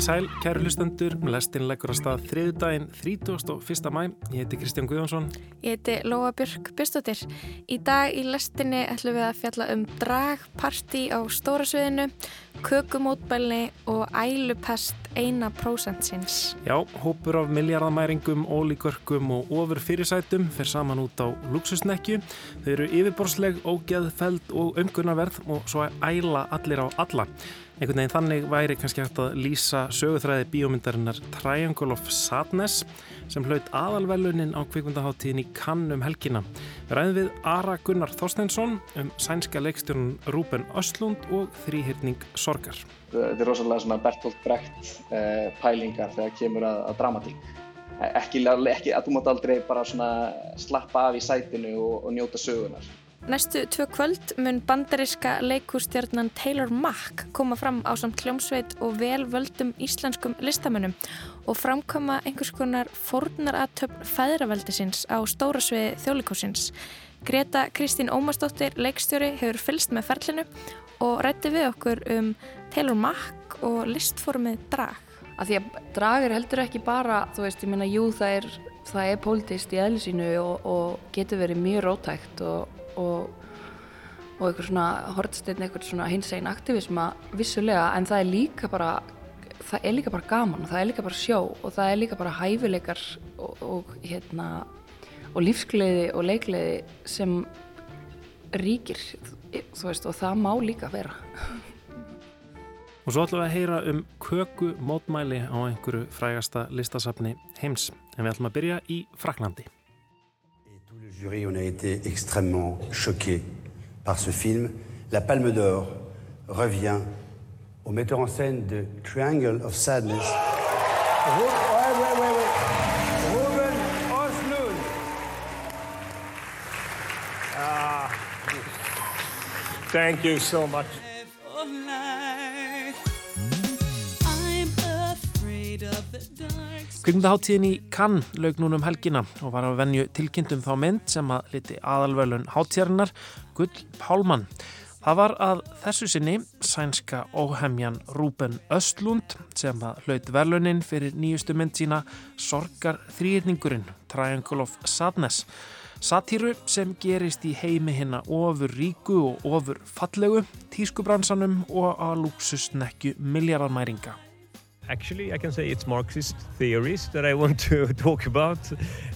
Komið sæl, kæru hlustendur, lestin leggur á stað þriðu daginn 31. mæ. Ég heiti Kristján Guðjónsson. Ég heiti Lóa Björk Björnstóttir. Í dag í lestinni ætlum við að fjalla um dragparti á stóra sviðinu, kökumótbælni og ælupest eina prósentsins. Já, hópur af miljardamæringum, ólíkörkum og ofur fyrirsætum fer saman út á luxusnekju. Þau eru yfirborsleg, ógeðfeld og umgunarverð og svo æla allir á alla. Einhvern veginn þannig væri kannski hægt að lýsa söguþræði bíómyndarinnar Triangle of Sadness sem hlaut aðalvelunin á kvikmyndaháttíðin í kannum helgina. Við ræðum við Ara Gunnar Þorsteinsson um sænska leikstjórnun Rúben Östlund og þrýhyrning Sorgar. Þetta er rosalega svona Bertolt Brecht eh, pælingar þegar kemur að, að dramatík. Ekki, ekki að þú mátt aldrei bara svona slappa af í sætinu og, og njóta sögunar. Næstu tvö kvöld mun bandariska leikústjarnan Taylor Mack koma fram á samt kljómsveit og vel völdum íslenskum listamönnum og framkoma einhvers konar fornaratöfn fæðraveldisins á stóra svið þjólikúsins. Greta Kristín Ómarsdóttir, leikstjóri, hefur fylst með ferlinu og rætti við okkur um Taylor Mack og listformið drag. Að því að drag er heldur ekki bara, þú veist, ég minna, jú, það er, það er pólitist í eðlisínu og, og getur verið mjög rótækt og og, og einhver svona hortsteinn, einhver svona hinsegin aktivisma vissulega en það er líka bara það er líka bara gaman og það er líka bara sjó og það er líka bara hæfileikar og, og hérna og lífsgleði og leikleði sem ríkir þú veist og það má líka vera. Og svo ætlum við að heyra um köku mótmæli á einhverju frægasta listasafni heims. En við ætlum að byrja í Fraklandi jury, on a été extrêmement choqués par ce film. La Palme d'Or revient au metteur en scène de Triangle of Sadness. Ouais, ouais, ouais, ouais. Ruben Oslund. Ah, thank you so much. Kvikmyndaháttíðin í Cannes laug núna um helgina og var að venju tilkynntum þá mynd sem að liti aðalvölun háttíðarinnar Gull Pálmann. Það var að þessu sinni sænska óhemjan Rúben Östlund sem að hlaut verlunin fyrir nýjustu mynd sína Sorgar þrýrningurinn, Triangle of Sadness. Satíru sem gerist í heimi hérna ofur ríku og ofur fallegu, tískubransanum og að luxusnekju miljardamæringa. Actually, I can say it's Marxist theories that I want to talk about.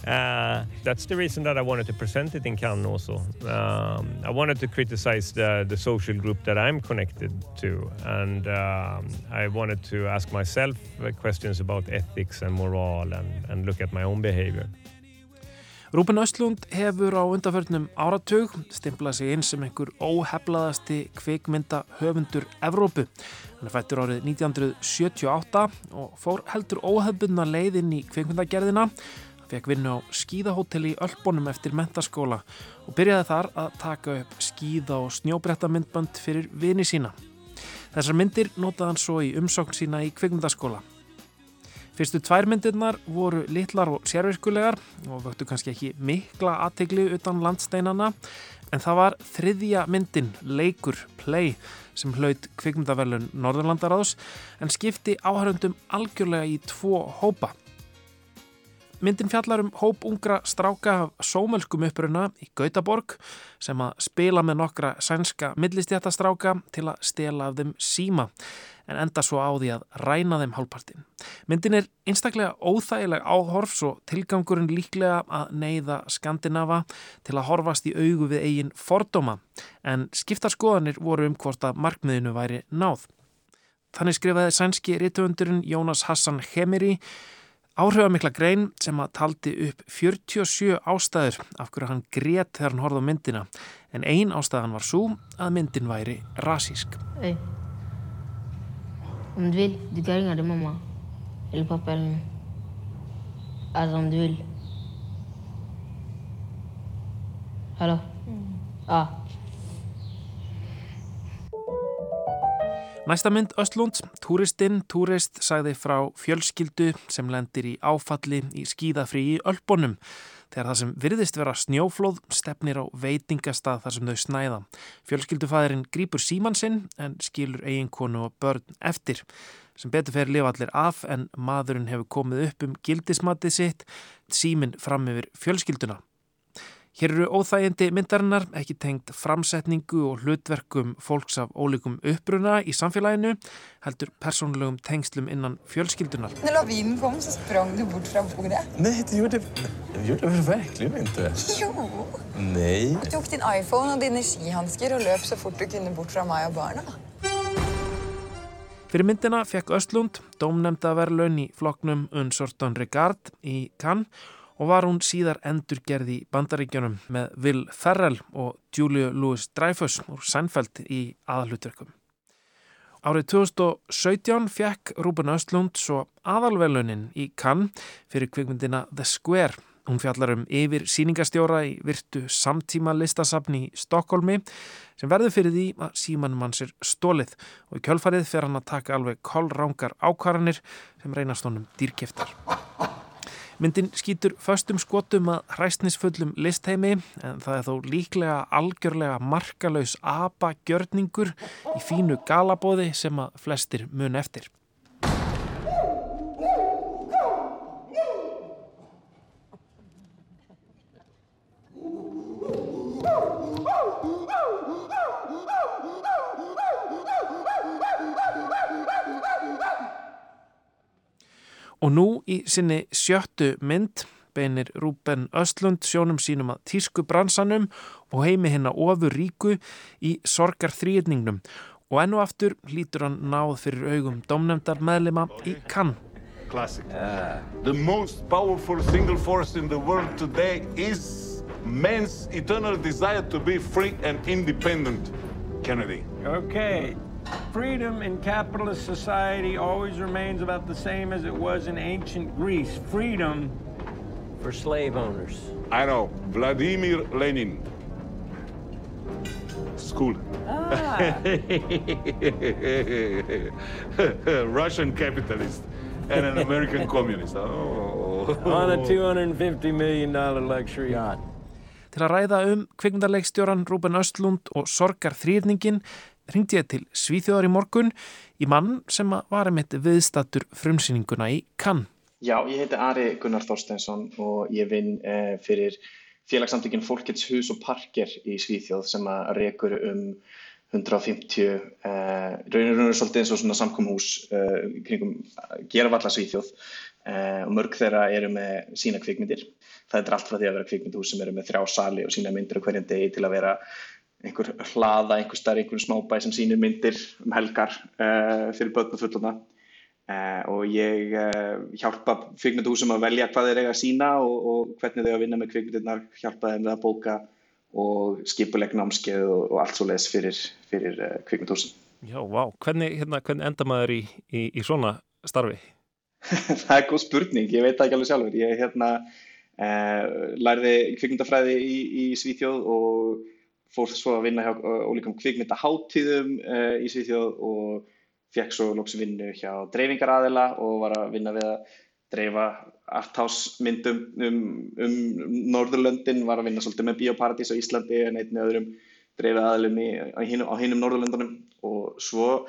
Uh, that's the reason that I wanted to present it in Cannes also. Um, I wanted to criticize the, the social group that I'm connected to, and um, I wanted to ask myself questions about ethics and moral and, and look at my own behavior. Rúben Östlund hefur á undarförnum áratug stimplað sig inn sem einhver óheflaðasti kvikmynda höfundur Evrópu. Hann er fættur árið 1978 og fór heldur óhefbundna leið inn í kvikmyndagerðina. Hann fekk vinnu á skíðahóteli í Ölbónum eftir mentaskóla og byrjaði þar að taka upp skíða og snjóbrettamindbönd fyrir vini sína. Þessar myndir notaði hann svo í umsókn sína í kvikmyndaskóla. Fyrstu tvær myndirnar voru litlar og sérvirkulegar og vöktu kannski ekki mikla aðtegli utan landsteinana en það var þriðja myndin, leikur, play, sem hlaut kvikmyndaverlun Norðurlandaráðs en skipti áhörundum algjörlega í tvo hópa. Myndin fjallar um hóp ungra stráka af sómölskum uppruna í Gautaborg sem að spila með nokkra sænska millistjættastráka til að stela af þeim síma en enda svo á því að ræna þeim hálfpartin. Myndin er einstaklega óþægileg áhorfs og tilgangurinn líklega að neyða Skandinava til að horfast í augu við eigin fordóma en skiptarskoðanir voru um hvort að markmiðinu væri náð. Þannig skrifaði sænski rítuundurinn Jónas Hassan Hemiri áhrifamikla grein sem að taldi upp 47 ástæður af hverju hann grétt þegar hann horfði á myndina en ein ástæðan var svo að myndin væri rasísk. Hey. Om du vill, du kan ringa din mamma. Eller pappa eller någon. Alltså om du vill. Hallå? Mm. Ja. Næsta mynd Östlund, Túristinn, Túrist sagði frá fjölskyldu sem lendir í áfalli í skíðafrí í Ölbónum þegar það sem virðist vera snjóflóð stefnir á veitingastað þar sem þau snæða. Fjölskyldufæðurinn grýpur síman sinn en skilur eiginkonu og börn eftir sem betur fer lifa allir af en maðurinn hefur komið upp um gildismatið sitt símin fram yfir fjölskylduna. Hér eru óþægindi myndarinnar, ekki tengt framsetningu og hlutverkum fólks af ólíkum uppbruna í samfélaginu, heldur persónulegum tengslum innan fjölskyldunar. När lavinen kom så sprang du bort från bordet. Nej, det gjorde, det gjorde jag verkligen inte. Jo. Nej. Du tog din iPhone och dina skihandskar och löp så fort du kunde bort från mig och barnen. Fyrir myndina fekk Östlund dómnemnda verðlaun í floknum Unsorton Regard í Cannes og var hún síðar endurgerð í bandaríkjunum með Will Ferrell og Julia Louis-Dreyfus úr Seinfeld í aðalutverkum. Árið 2017 fekk Rúben Östlund svo aðalvelunin í Cannes fyrir kvikmyndina The Square. Hún fjallar um yfir síningastjóra í virtu samtíma listasafni í Stokkólmi sem verður fyrir því að símanum hans er stólið og í kjölfarið fer hann að taka alveg kollrángar ákvarðanir sem reynast honum dýrkeftar. Myndin skýtur föstum skotum að hræstnisfullum listheimi en það er þó líklega algjörlega markalauðs apa-gjörningur í fínu galabóði sem að flestir mun eftir. Og nú í sinni sjöttu mynd beinir Rúben Östlund sjónum sínum að tísku bransanum og heimi hérna ofur ríku í sorgar þrýðningnum og ennu aftur lítur hann náð fyrir augum domnefndar meðlema í Cannes. Classic. Uh, the most powerful single force in the world today is man's eternal desire to be free and independent. Kennedy. Okay. Freedom in capitalist society always remains about the same as it was in ancient Greece. Freedom for slave owners. I know. Vladimir Lenin. School. Ah. Russian capitalist and an American communist. Oh. On a $250 million luxury yacht. Til að ræða um kvikmyndarleikstjóran Rúben Östlund og sorgar þrýrningin ringdi ég til Svíþjóðar í morgun í mann sem var einmitt viðstattur frumsýninguna í Cannes. Já, ég heiti Ari Gunnar Þorsteinsson og ég vinn eh, fyrir félagsamtökin Folkets hús og parker í Svíþjóð sem að rekur um 150, eh, raunir raunir svolítið eins og svona samkomhús eh, kringum gerafalla Svíþjóð og mörg þeirra eru með sína kvikmyndir. Það er allt frá því að vera kvikmyndhús sem eru með þrjá sali og sína myndir á hverjum degi til að vera einhver hlaða, einhver starf, einhver smábæ sem sýnir myndir um helgar uh, fyrir börn og fullona uh, og ég uh, hjálpa kvikmyndahúsum að velja hvað þeir eiga að sína og, og hvernig eiga að vinna með kvikmyndirnar, hjálpa þeim við að bóka og skipulegg námskeið og, og allt svo leiðis fyrir, fyrir kvikmyndahúsum. Já, vá, hvernig, hérna, hvernig enda maður í, í, í svona starfi? það er góð spurning, ég veit það ekki alveg sjálfur. Ég hérna, lærði kvikmyndafræði í, í Svíþjóð og fór svo að vinna hjá ólíkum kvikmyndaháttíðum uh, í Svíþjóð og fekk svo lóks vinnu hjá dreifingaraðila og var að vinna við að dreifa arthouse-myndum um, um Norðurlöndin, var að vinna svolítið með Bíóparadís á Íslandi en einni öðrum dreifið aðlum í, á hinnum Norðurlöndunum. Og svo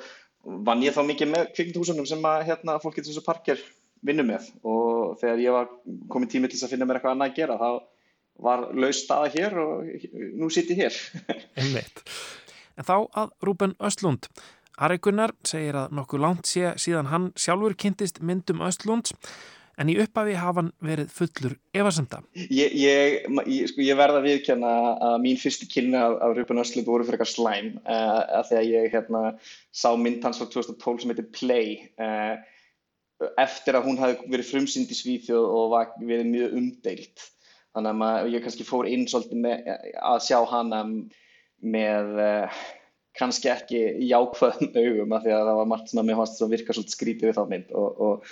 vann ég þá mikið með kvikmyndahúsunum sem að hérna, fólk getur svo parker vinnu með. Og þegar ég var komið tími til að finna mér eitthvað annað að gera þá var laus staða hér og nú sitt ég hér. Einmitt. En þá að Rúben Östlund. Ari Gunnar segir að nokkuð langt sé síðan hann sjálfur kynntist myndum Östlunds en í upphafi hafa hann verið fullur efasemda. Ég, ég, ég, sko, ég verða að viðkjanna að mín fyrstu kynna af, af Rúben Östlund voru fyrir eitthvað slæm uh, að þegar ég hérna, sá mynd hans frá 2012 sem heitir Play uh, eftir að hún hafi verið frumsynd í Svíþjóð og var verið mjög umdeilt þannig að maður, ég kannski fór inn svolítið með, að sjá hana með uh, kannski ekki jákvæðum augum af því að það var margt sem að mér fannst að virka svolítið skrítið við þá mynd og, og,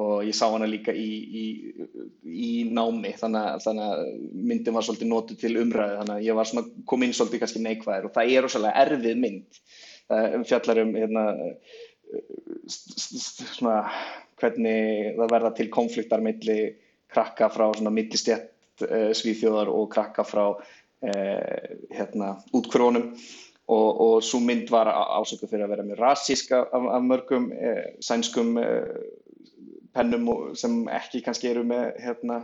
og ég sá hana líka í, í, í námi. Þannig, þannig að myndin var svolítið nótu til umræðu. Þannig að ég var svona kom inn svolítið kannski neikvæður og það er rosalega erfið mynd. Um fjallar um hérna, svona hvernig það verða til konfliktar milli krakka frá svona millistjætt svíþjóðar og krakka frá uh, hérna, útkrónum og, og svo mynd var ásöku fyrir að vera mjög rassísk af, af mörgum uh, sænskum pennum sem ekki kannski eru með hérna,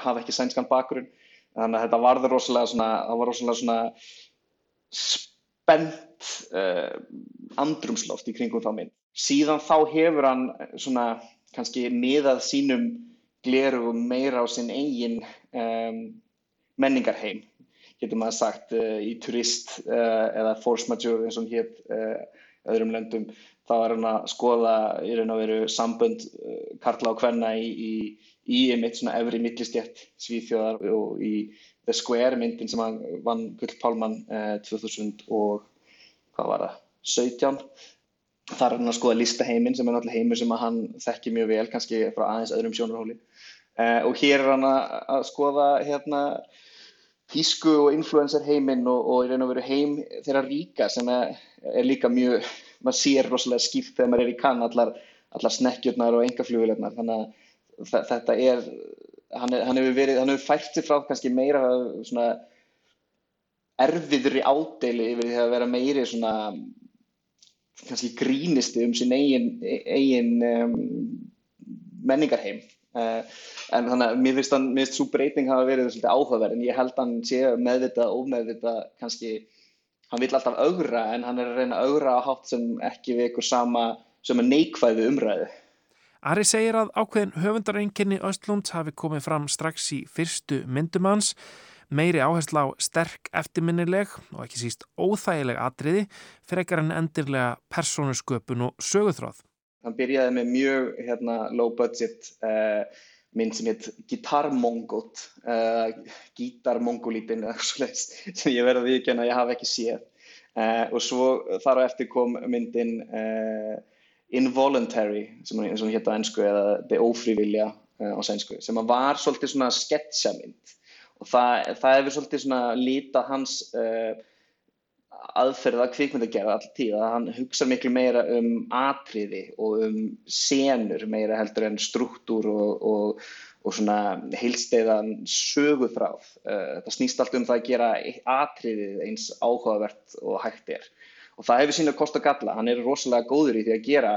hafa ekki sænskan bakgrunn þannig að þetta varður rosalega svona, það var rosalega svona spennt uh, andrumsloft í kringum þá mynd. Síðan þá hefur hann svona kannski miðað sínum gleru meira á sinn eigin um, menningarheim, getur maður sagt, uh, í turist uh, eða force majeure eins og hér öðrum löndum. Þá er hann að skoða í raun og veru sambönd karla og hvenna í, í í einmitt svona efri millistjætt svíþjóðar og í The Square myndin sem hann vann Guldpálmann eh, 2000 og hvað var það, 17 þar er hann að skoða listaheiminn sem er náttúrulega heimur sem hann þekkir mjög vel kannski frá aðeins öðrum sjónarhóli eh, og hér er hann að skoða hérna tísku og influencer heiminn og, og í raun og veru heim þeirra ríka sem er, er líka mjög, maður sér rosalega skipt þegar maður er í kann allar, allar snekkjurnar og engaflugurnar þannig að þetta er hann, hann hefur verið, hann hefur fært sig frá kannski meira svona erfiðri ádeli yfir því að vera meiri svona kannski grínisti um sín eigin, eigin um, menningarheim. uh, en þannig að mér finnst, finnst svo breyting hafa verið svolítið áhugaverð en ég held að hann sé meðvitað og ómeðvitað kannski, hann vil alltaf augra en hann er að reyna að augra á hátt sem ekki við ykkur sama sem er neikvæðu umræðu Ari segir að ákveðin höfundarenginni Östlunds hafi komið fram strax í fyrstu myndumans, meiri áherslu á sterk eftirminnileg og ekki síst óþægileg atriði fyrir ekkar en endirlega persónusköpun og söguþráð. Hann byrjaði með mjög hérna, low budget uh, mynd sem heit Gitarmongot, uh, Gitarmongolítinn sem ég verði að viðkjöna að ég hafi ekki séð. Uh, og svo þar á eftir kom myndin involuntary, sem hún hétt á ennsku, eða the ófrívilja uh, á sænsku, sem var svolítið svona sketsjamynd og það, það hefur svolítið svona lítið hans aðferða kvikmynd að gera alltaf tíð, að hann hugsa miklu meira um atriði og um senur meira heldur en struktúr og, og, og svona heilsteiðan söguþráð. Uh, það snýst alltaf um það að gera atriðið eins áhugavert og hægt er. Og það hefur sín að kosta galla, hann er rosalega góður í því að gera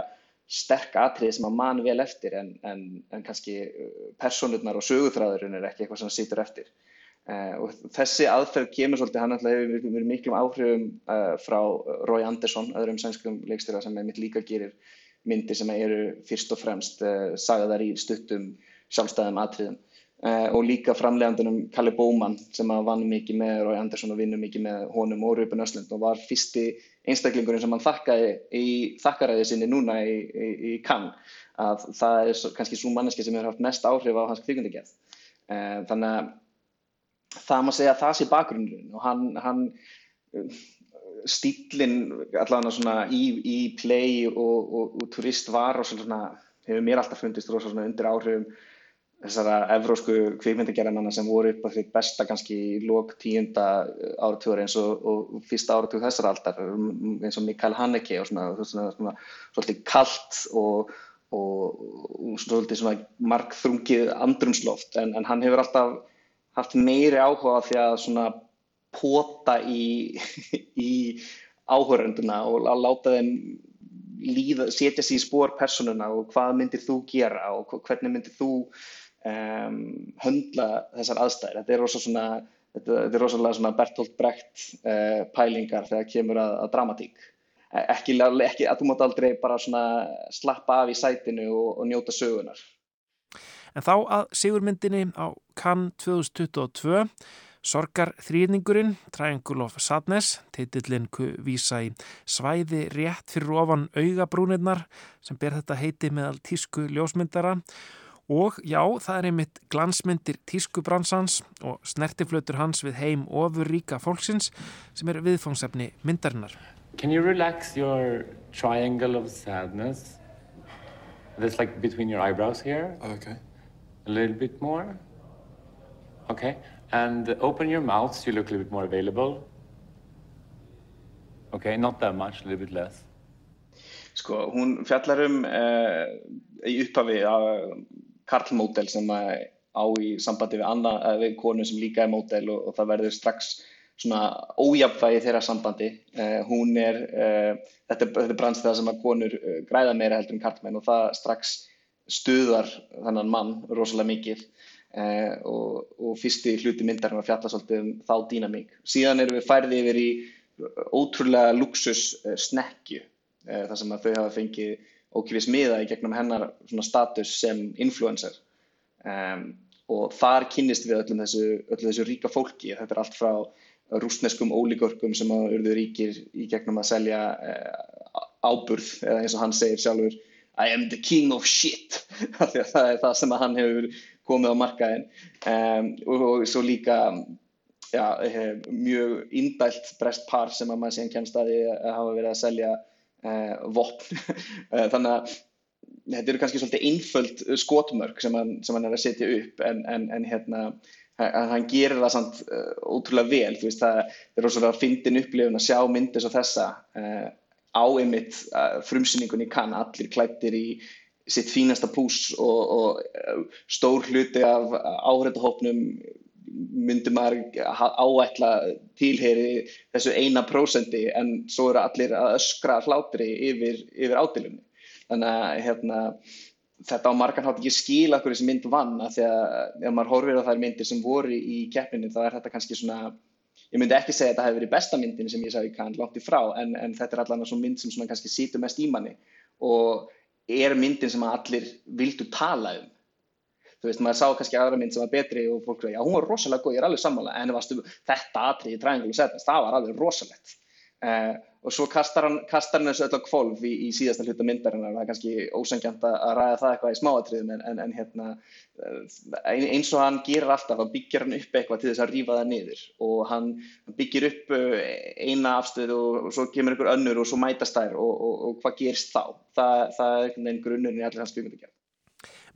sterk atrið sem að mann vel eftir en, en, en kannski uh, personurnar og sögurþræðurinn er ekki eitthvað sem sýtur eftir uh, og þessi aðferð kemur svolítið, hann alltaf hefur verið miklum áhrifum uh, frá Roy Andersson, öðrum sænskum leikstjóra sem er mitt líka gerir myndir sem eru fyrst og fremst uh, sagðar í stuttum sjálfstæðum atriðum. Og líka framlegandunum Kalle Bóman sem vann mikið með Rói Andersson og vinnur mikið með honum og Ruben Östlund og var fyrsti einstaklingurinn sem hann þakkaði í þakkaræði sinni núna í, í, í Cannes. Að það er kannski svo manneski sem hefur haft mest áhrif á hans kvíkundagerð þannig að það maður segja að það sé bakgrunnurinn og hann, hann stílinn allavega svona í, í play og, og, og turist var og svona hefur mér alltaf fundist rosa undir áhrifum þessara evrósku kvikmyndagerðamanna sem voru upp á því besta kannski í lók tíunda áratúr eins og, og fyrsta áratúr þessar aldar eins og Mikael Haneke og svona, svona, svona svolítið kallt og, og, og svolítið svona markþrungið andrumsloft en, en hann hefur alltaf haft meiri áhuga því að svona pota í, í áhörönduna og að láta þeim líða, setja sér í spór personuna og hvað myndir þú gera og hvernig myndir þú um, höndla þessar aðstæðir. Þetta er rosalega svona, rosalega svona Bertolt Brecht uh, pælingar þegar kemur að, að dramatík. E, ekki, ekki að þú mátt aldrei bara svona slappa af í sætinu og, og njóta sögunar. En þá að sigurmyndinni á Cannes 2022 Sorgar þrýningurinn, Triangle of Sadness, titillin vísa í svæði rétt fyrir ofan augabrúnirnar sem ber þetta heiti meðal tísku ljósmyndara Og já, það er einmitt glansmyndir tískubransans og snertiflötur hans við heim ofur ríka fólksins sem er viðfóngsefni myndarinnar. Can you relax your triangle of sadness? That's like between your eyebrows here. Okay. A little bit more. Okay. And open your mouth so you look a little bit more available. Okay, not that much, a little bit less. Sko, hún fjallar um uh, í upphafi að karlmódel sem á í sambandi við, anna, við konu sem líka er mótel og, og það verður strax svona ójafnvægi þeirra sambandi. Uh, hún er, uh, þetta, þetta er brannstæða sem að konur græða meira heldur en kartmenn og það strax stuðar þannan mann rosalega mikið og, og fyrsti hluti myndarinn var fjalla svolítið um þá dýnamík. Síðan erum við færði yfir í ótrúlega luxus snekju þar sem þau hafa fengið ókipis miða í gegnum hennar status sem influencer. Um, og þar kynnist við öllum þessu, öllu þessu ríka fólki. Þetta er allt frá rúsneskum ólíkörkum sem að urðu ríkir í gegnum að selja uh, áburð eða eins og hann segir sjálfur I am the king of shit. Það er það sem hann hefur komið á markaðin um, og, og svo líka ja, mjög indælt brest par sem að maður síðan kennst að hafa verið að selja uh, vopn. Þannig að þetta eru kannski svolítið einföld skotmörk sem hann, sem hann er að setja upp en, en, en hérna að hann gerir það samt uh, ótrúlega vel, veist, það er rosalega fyndin upplifun að sjá myndir svo þessa uh, á einmitt uh, frumsýningunni kann allir klættir í sitt fínasta pús og, og stór hluti af áhrættahopnum myndir maður áætla tilheri þessu eina prósendi en svo eru allir að öskra hlátri yfir, yfir ádilunni. Þannig að hérna þetta á margan hátt ekki skila okkur þessi mynd vann að því að ef maður horfir á þær myndir sem voru í keppinu þá er þetta kannski svona ég myndi ekki segja að þetta hefði verið besta myndin sem ég sá í kann langt í frá en, en þetta er allavega svona mynd sem svona kannski sítur mest í manni og er myndin sem allir vildu tala um. Þú veist, maður sá kannski aðra mynd sem var betri og fólk veið, já hún var rosalega góð, ég er alveg sammála en þetta atrið í Triangle of Sadness, það var alveg rosalegt uh, og svo kastar hann, kastar hann þessu öll á kvolv í, í síðasta hluta myndarinnar. Það er kannski ósengjant að ræða það eitthvað í smáatriðum en, en, en hérna, eins og hann gerir alltaf að byggja hann upp eitthvað til þess að rýfa það niður. Og hann byggir upp uh, eina afstöðu og, og svo kemur einhver önnur og svo mætast þær og, og, og hvað gerist þá? Það, það er einhvern veginn grunnurinn í allir hans kvíkmyndagerð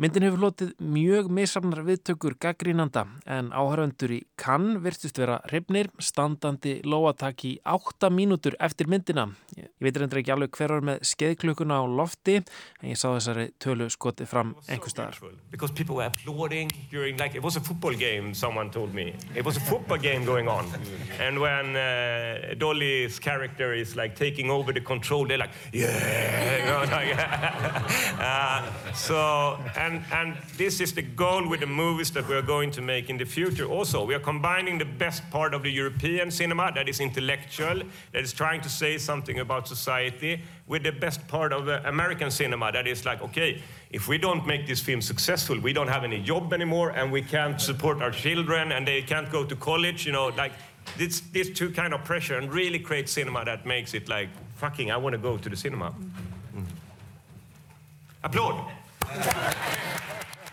Myndin hefur lotið mjög misafnar viðtökur gaggrínanda en áhöröndur í kann virtust vera hrifnir standandi lóatak í átta mínútur eftir myndina. Ég veit reyndar ekki alveg hver var með skeiðklukuna á lofti en ég sá þessari tölu skoti fram einhver staðar. Because people were applauding during like it was a football game someone told me. It was a football game going on and when uh, Dolly's character is like taking over the control they're like yeah you know, like, uh, so and And, and this is the goal with the movies that we are going to make in the future also. We are combining the best part of the European cinema, that is intellectual, that is trying to say something about society, with the best part of the American cinema, that is like, okay, if we don't make this film successful, we don't have any job anymore, and we can't support our children, and they can't go to college, you know, like, this, this two kind of pressure, and really create cinema that makes it like, fucking, I want to go to the cinema. Mm. Applaud!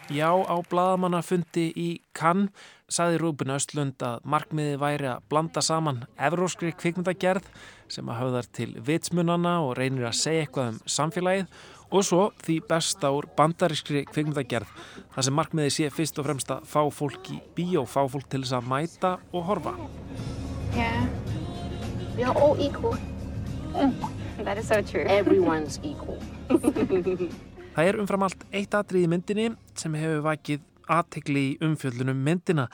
Já, á bladamannafundi í Cannes saði Rúbin Östlund að markmiði væri að blanda saman evróskri kvikmyndagerð sem að höfðar til vitsmunana og reynir að segja eitthvað um samfélagið og svo því besta úr bandarískri kvikmyndagerð þar sem markmiði sé fyrst og fremst að fá fólk í bíó, fá fólk til þess að mæta og horfa. Yeah, we are all equal. Mm. That is so true. Everyone's equal. Það er umfram allt eitt atrið í myndinni sem hefur vakið aðtegli í umfjöldunum myndina,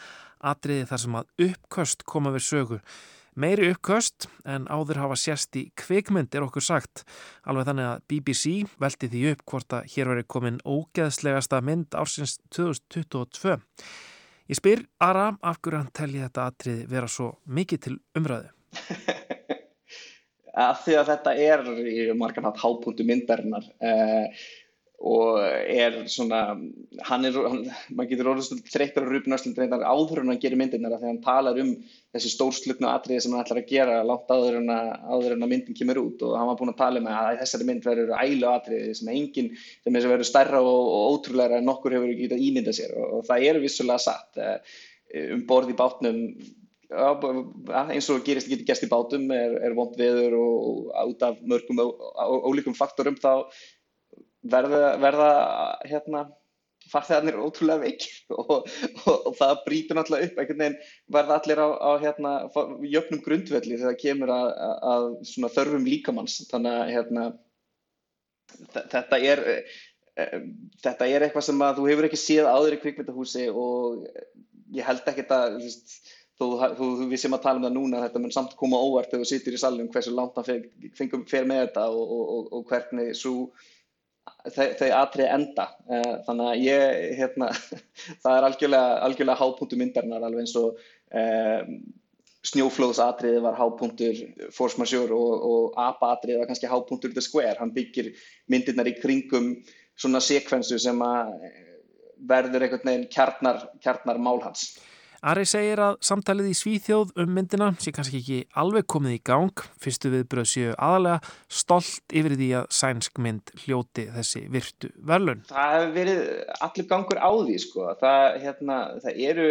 atriði þar sem að uppköst koma við sögu. Meiri uppköst en áður hafa sérst í kvikmynd er okkur sagt, alveg þannig að BBC veldi því upp hvort að hér veri komin ógeðslegasta mynd ársins 2022. Ég spyr Ara af hverju hann telli þetta atriði vera svo mikið til umræðu. Af því að þetta er í margarnátt hápunktu myndarinnar. Uh, og er svona, hann er, hann, maður getur orðið þreyttur á Rúbin Östlund reyndar áður en hann gerir myndirnar þegar hann talar um þessi stórslutnu atriði sem hann ætlar að gera langt áður en að, áður en að myndin kemur út. Og hann var búin að tala um að þessari mynd verður ælu atriði sem enginn, sem verður stærra og, og ótrúlega en nokkur hefur ekki getað ímyndað sér. Og, og það er vissulega satt eh, um borð í bátnum eins og gerist ekki gæst í bátum er, er vond veður og út af mörgum ólíkum faktorum þá verða, verða hérna, farþegarnir ótrúlega veikir og, og, og það brítur náttúrulega upp einhvern veginn verða allir á, á hérna, jöfnum grundvelli þegar það kemur að, að þörfum líkamanns þannig að hérna, þetta er þetta er eitthvað sem að þú hefur ekki séð áður í kvikmyndahúsi og ég held ekki að þú, þú, við sem að tala um það núna þetta mun samt koma óvart þegar þú sittir í salunum hversu langt hann fengum fyrir með þetta og, og, og hvernig svo þau, þau atrið enda uh, þannig að ég hérna, það er algjörlega, algjörlega hápunktu myndarinnar alveg eins og um, snjóflóðsatriði var hápunktur force majeure og, og apa-atriði var kannski hápunktur the square, hann byggir myndirnar í kringum svona sekvensu sem að verður einhvern veginn kjarnar, kjarnar málhans. Ari segir að samtalið í Svíþjóð um myndina sé kannski ekki alveg komið í gang. Fyrstu viðbröð séu aðalega stolt yfir því að sænsk mynd hljóti þessi virtu verlun. Það hefur verið allir gangur á því sko. Það, hérna, það eru,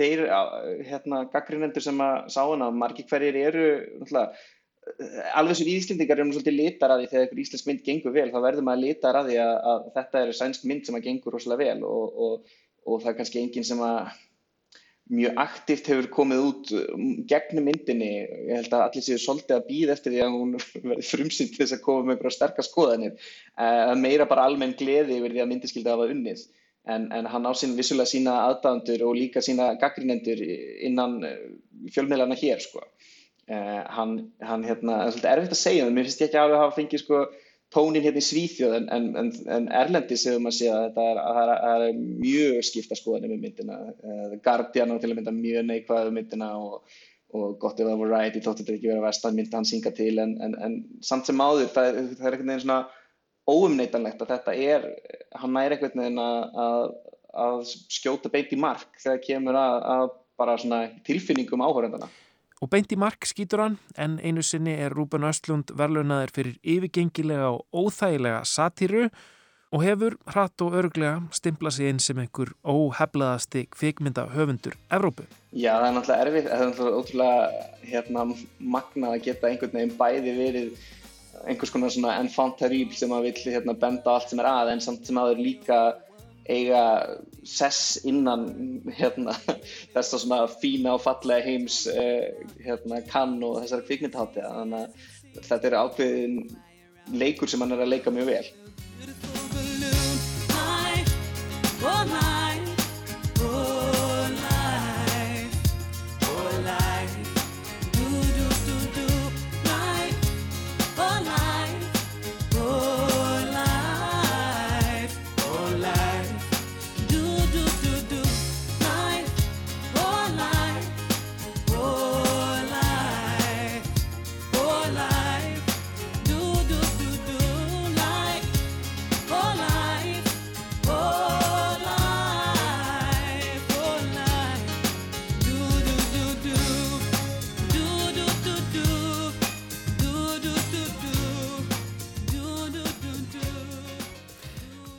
þeir hérna, gaggrinendur sem að sá hana, margir hverjir eru alveg sem íslendingar erum svolítið litar að því þegar einhver íslensk mynd gengur vel þá verður maður litar að því að, að þetta er sænsk mynd sem að gengur rosalega vel og, og, og það er kannski enginn sem að mjög aktíft hefur komið út um, gegnum myndinni, ég held að allir séu svolítið að býða eftir því að hún verði frumsýnt til þess að koma með einhverja sterkast skoðanir. Uh, meira bara almenn gleði yfir því að myndi skildi hafa unnið. En, en hann á sín vissulega sína aðdæðandur og líka sína gaggrínendur innan eh, fjölmiðlarna hér sko. uh, hann, hann hérna, það er svolítið erfitt að segja það, mér finnst ég ekki að hafa fengið sko tónin hérna í Svíþjóð en, en, en, en Erlendi séum að sé að þetta er, það er mjög skipta skoðanir með myndina. Uh, Guardian á til að mynda mjög neikvæðu um myndina og, og gott ef það voru rætt í þóttu þetta ekki verið að versta mynda hann synga til en samt sem áður það það er einhvern veginn svona óumneitanlegt að þetta er, hann næri einhvern veginn að, að, að skjóta beint í mark þegar kemur að, að bara svona tilfinningum áhörendana. Og beint í mark skýtur hann en einu sinni er Rúben Östlund verlunaður fyrir yfirgengilega og óþægilega satíru og hefur hratt og örglega stimplað sig inn sem einhver óheflaðasti kvikmynda höfundur Evrópu. Já það er náttúrulega erfitt, það er náttúrulega ótrúlega hérna, magnað að geta einhvern veginn bæði verið einhvers konar svona enfant terrible sem að vil hérna, benda allt sem er að en samt sem að það er líka eiga sess innan hérna, þess að svona fína og fallega heims uh, hérna, kann og þessari kvikmyndhátti þannig að þetta er ákveðin leikur sem hann er að leika mjög vel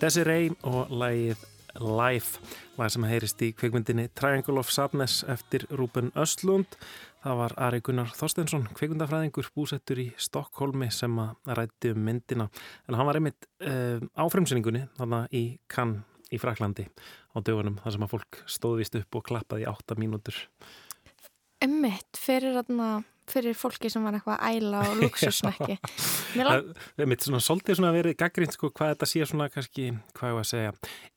Desiree og lægið Life, lag sem heyrist í kveikmyndinni Triangle of Sadness eftir Rúben Östlund. Það var Ari Gunnar Þorsteinsson, kveikmyndafræðingur, búsettur í Stokkólmi sem að rætti um myndina. En hann var einmitt uh, á fremsynningunni, þarna í Cannes í Fraklandi á dögunum, þar sem að fólk stóðvist upp og klappaði átta mínútur. Emmitt, fyrir þarna fyrir fólki sem var eitthvað æla og luxusnækki Það mitt svona svolítið svona að verið gaggrínt sko hvað þetta sé svona kannski, hvað ég var að segja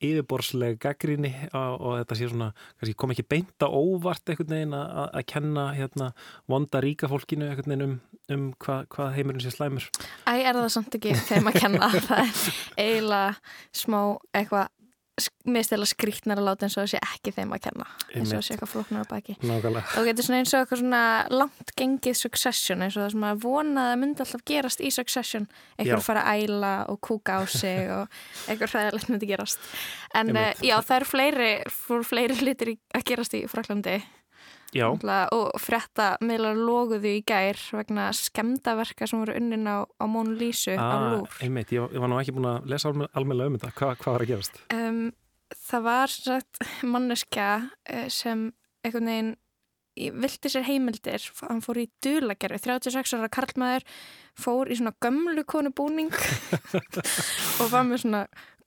yfirborsleg gaggríni og, og þetta sé svona, kannski kom ekki beinta óvart einhvern veginn að, að kenna hérna vonda ríka fólkinu einhvern veginn um, um hvað, hvað heimurinn sé slæmur. Æ, er það samt ekki þeim að kenna. Það er eiginlega smá eitthvað mistilega skrítnar að láta eins og það sé ekki þeim að kenna eins og það sé eitthvað flóknar á baki. Nákvæmlega. og getur svona eins og eitthvað svona langt gengið succession eins og það sem að vonað að myndi alltaf gerast í succession. Eitthvað fara að æla og kúka á sig og eitthvað hræðilegt myndi gerast. En uh, já það eru fleiri fleiri hlutir að gerast í Fraklandi Já. og frétta meðlar loguðu í gær vegna skemdaverka sem voru unnin á, á Mónu Lísu ah, á Lúr einmitt, ég, ég var nú ekki búin að lesa almenna um þetta Hva, hvað var að gerast? Um, það var sagt, manneskja eh, sem einhvern veginn vildi sér heimildir, hann fór í dulagerfi 36 ára karlmaður fór í svona gömlu konu búning og var með svona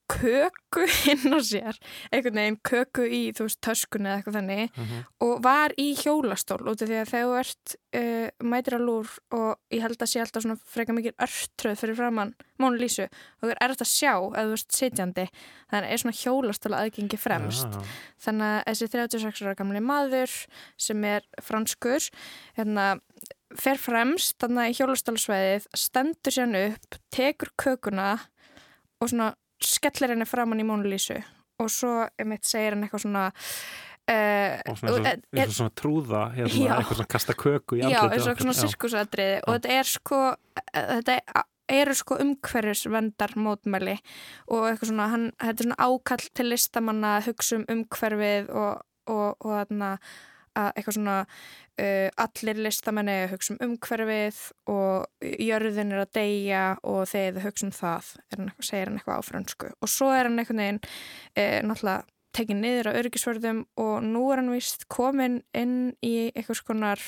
köku inn á sér, einhvern veginn köku í, þú veist, töskunni eða eitthvað þannig Mhm. og var í hjólastól út af því að þegar þú ert uh, mætir að lúr og ég held að sé alltaf svona freka mikið örtröð fyrir framann Mónu Lísu og þú er erft að sjá að þú ert sitjandi þannig er svona hjólastól aðgengi fremst Já. þannig að þessi 36 ára gamli maður sem er franskur hérna fer fremst þannig í hjólastólsveðið stendur sér upp, tekur kökuna og svona skellir henni framann í Mónu Lísu og svo einmitt segir hann eitthvað svona uh, og svona og, eins og svona trúða hérna, Já. eitthvað svona kasta köku í Já, andlitið eins og á okkur. svona Já. sirkusatriði og þetta er sko þetta eru sko umhverfisvendar mótmæli og eitthvað svona hann, þetta er svona ákall til listamanna að hugsa um umhverfið og, og, og þarna að eitthvað svona uh, allir listamenni að hugsa um umhverfið og jörðin er að deyja og þegar þau hugsa um það hann, segir hann eitthvað á fransku og svo er hann eitthvað neginn uh, náttúrulega tekið niður á öryggisvörðum og nú er hann vist komin inn í eitthvað skonar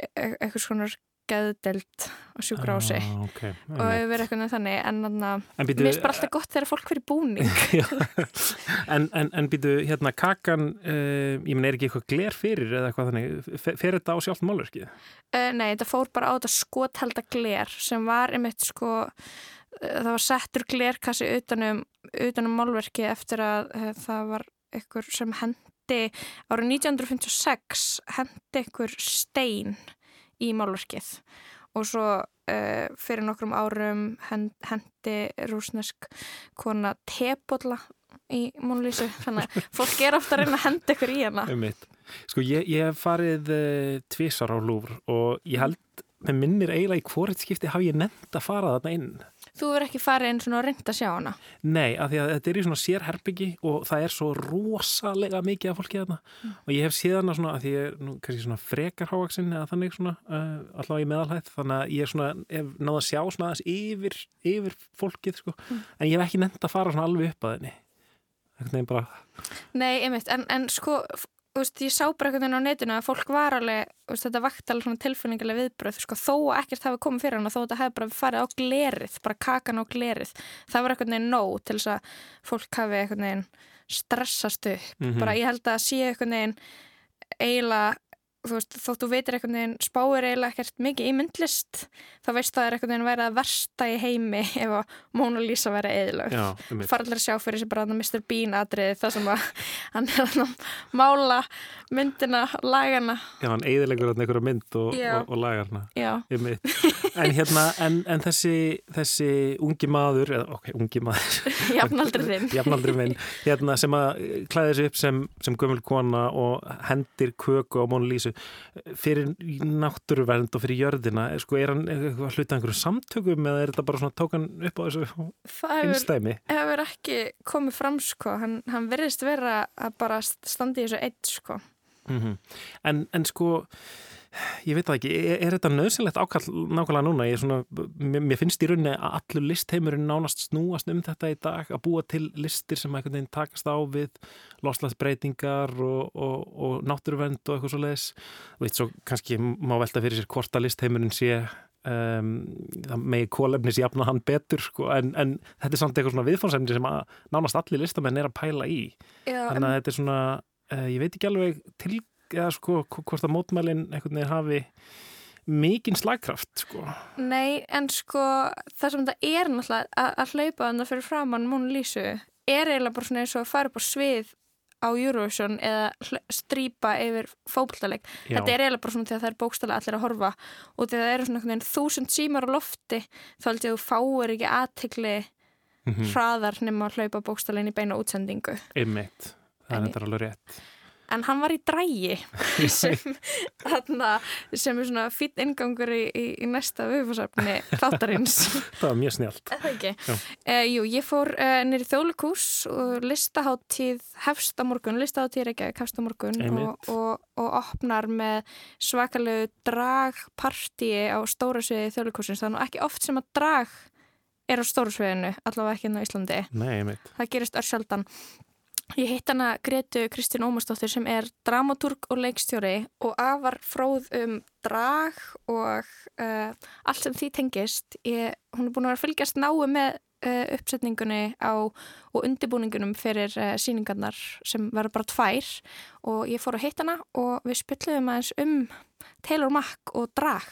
e- eitthvað skonar geðdelt á sjúkrási Ah, ok, og hefur verið eitthvað þannig en mér finnst bara alltaf gott þegar fólk fyrir búning. En, en, en býtu hérna kakan uh, ég menn er ekki eitthvað gler fyrir eða eitthvað þannig? Fe- fer þetta á sjálft málverkið? Uh, nei, þetta fór bara á þetta skothelda gler sem var einmitt sko uh, það var settur glerkassi utanum, utanum málverki eftir að það var ykkur sem hendi árið 1956 hendi ykkur stein í málverkið og svo uh, fyrir nokkrum árum hend, hendi rúsnesk kona tebolla í múnlýsu þannig að fólk er ofta að reyna að henda ykkur í hana Einmitt. Sko ég, ég hef farið uh, tvisar á lúfr og ég held með minnir eiginlega í hvort skipti hafi ég nefnt að fara þarna inn. Þú verður ekki farið einn svona að reynda að sjá hana? Nei, af því að þetta er í svona sérherbyggi og það er svo rosalega mikið af fólki þarna. Mm. og ég hef séð hana svona að því ég er nú kannski svona frekar hávaksinn eða þannig svona uh, allavega í meðalhætt þannig að ég er svona, hef náða að sjá svona aðeins yfir, yfir fólkið sko. Mm. en ég hef ekki nefnt að fara svona alveg upp að henni. Veginn bara, Nei, einmitt, en, en sko veist, ég sá bara einhvern veginn á netinu að fólk var alveg, veist, þetta vakt alveg tilfinningilega viðbröð, sko, þó að ekkert hafi komið fyrir hana, þó að þetta hefði bara farið á glerið bara kakan á glerið, það var einhvern veginn nóg til þess að fólk hafi einhvern veginn stressast upp Mhm. bara ég held að sé einhvern veginn eiginlega þú veist, þótt þú veitir einhvern veginn spáir eiginlega ekkert mikið í myndlist þá veist það er einhvern veginn verið að versta í heimi ef að Mona Lisa verið allir að sjá fyrir sér bara Mr. Bean atrið það sem að hann er að mála myndina, lagana. Já, hann eiðilegur þarna einhverja mynd og, og, og lagar hana. Já. Einmitt. en hérna, en, en þessi þessi ungi maður eða, ok, ungi maður. Jafnaldri minn, hérna sem að klæði sig upp sem, sem gömul kona og hendir köku á Mónu Lísu fyrir náttúruvernd og fyrir jörðina sko, er hann hluta einhverjum samtökum eða er þetta bara svona tókan upp á þessu það hefur, einstæmi? ekki komið fram sko, hann, hann verðist vera að bara standi í þessu eitt sko. Mm en, en sko ég veit það ekki, er, er þetta nöðsynlegt ákall nákvæmlega núna, ég svona mér, mér finnst í rauninni að allur listheimurinn nánast snúast um þetta í dag að búa til listir sem veginn takast á við loslaðsbreytingar og, og, og náttúruvernd og eitthvað svo leiðis og eitt svo kannski má velta fyrir sér hvort að listheimurinn sé um, það megi kólefnis jafna hann betur sko, en, en þetta er samt eitthvað svona viðfónsefni sem að nánast allir listamenn er að pæla í. Já, þannig að þetta er svona uh, ég veit ekki alveg til eða sko hvort að mótmælin einhvern veginn hafi mikinn slagkraft sko. Nei, en sko það sem þetta er náttúrulega að, að hlaupa þannig fyrir framann Mónu Lísu er eiginlega bara svona eins og að fara upp á svið á Eurovision eða strýpa yfir fókbaltaleg. Þetta er eiginlega bara svona því að það er bókstala allir að horfa og því að það eru svona einhvern veginn þúsund símar á lofti þá held ég að þú fáir ekki aðtikli Mhm. hraðar nema að hlaupa bókstalinn í beina útsendingu. einmitt, það er þetta alveg rétt En hann var í drægi sem, þarna, sem er svona fýtt ingangur í, í, í næsta viðfórsafni þáttarins. það var mjög snjált það ekki? Já. Uh, jú, ég fór uh, nýri þjóðleikús og listaháttíð hefst á morgun, listaháttíð er ekki hefst á morgun og, og, og opnar með svakalegu dragpartíi á stóra sviði er nú ekki oft sem að drag er á stóra sviðinu, allavega ekki hérna á Íslandi. Nei, einmitt Það gerist örsjaldan. Ég hitt hana Gretu Kristín Ómarsdóttir sem er dramaturg og leikstjóri og afar fróð um drag og uh, allt sem því tengist. Ég, hún er búin að vera að fylgjast náu með uh, uppsetningunni á og undirbúningunum fyrir uh, síningarnar sem verður bara tvær og ég fór að hitta hana og við spilluðum aðeins um Taylor Mack og drag.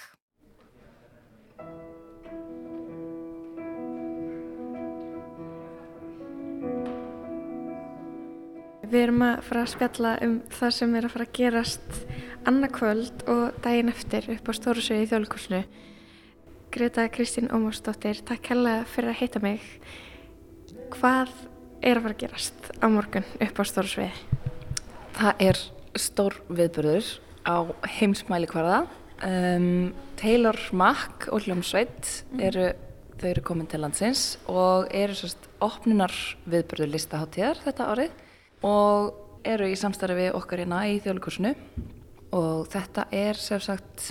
Við erum að fara að spjalla um það sem er að fara að gerast annarkvöld og daginn eftir upp á Stórusvegi í Þjóðlíkurslu. Greta Kristín Ómarsdóttir, takk hella fyrir að heita mig. Hvað er að fara að gerast á morgun upp á Stórusvegi? Það er stór viðbörður á heimsmæli hverða. Um, Taylor Mack og Hljómsveit eru, þau eru komin til landsins og eru sérst opnunar viðbörður listaháttíðar þetta árið og eru í samstarfi okkar hérna í þjóðlikursinu og þetta er sem sagt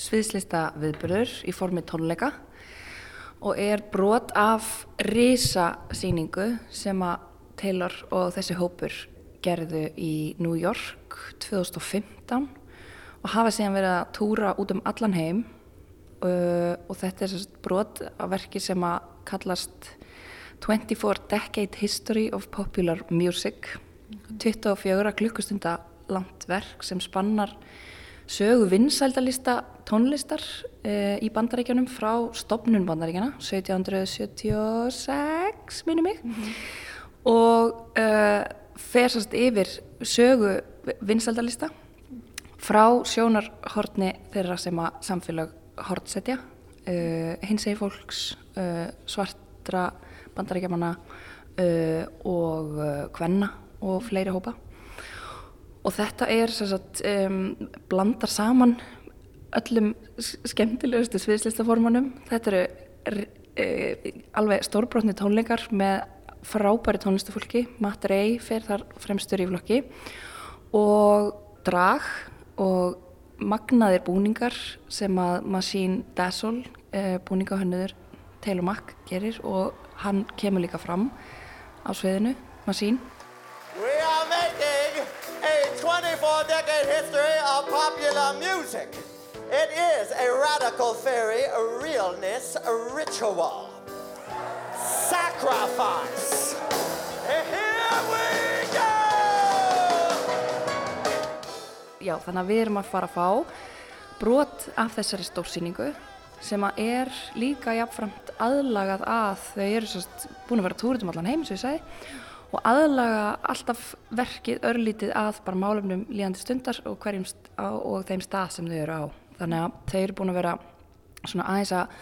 sviðslista viðbörður í formi tónleika og er brot af risa síningu sem að Taylor og þessi hópur gerðu í New York 2015 og hafa síðan verið að túra út um allan heim. Uh, og þetta er brot af verki sem að kallast 24 Decade History of Popular Music 24 klukkustunda langt verk sem spannar sögu vinsældalista tónlistar uh, í bandaríkjunum frá stopnun bandaríkjana 1776 minnum mig mm -hmm. og uh, fer sérst yfir sögu vinsældalista frá sjónarhortni þeirra sem að samfélag hortsetja uh, hins eginn fólks svartra bandaríkjamanna uh, og hvenna uh, og fleiri hópa. Og þetta er sagt, um, blandar saman öllum skemmtilegustu sviðslistaformanum þetta eru uh, alveg stórbrotni tónleikar með frábæri tónlistafólki. Matt Ray fer þar fremstur í flokki. Og drag og magnaðir búningar sem að Machine Dazzle uh, búningahönnuður Taylor Mack gerir og hann kemur líka fram á sviðinu, Masín. We are making a 24 decade history of popular music. It is a radical theory, a realness, a ritual. Sacrifice. Here we go! Já, þannig að við erum að fara að fá brot af þessari stórsýningu sem að er líka jáfnframt aðlagað að þau eru sérst búin að vera túrið um allan heim sem ég segi og aðlaga alltaf verkið örlítið að bara málefnum líðandi stundar og, og þeim stað sem þau eru á. Þannig að þau eru búin að vera svona aðeins að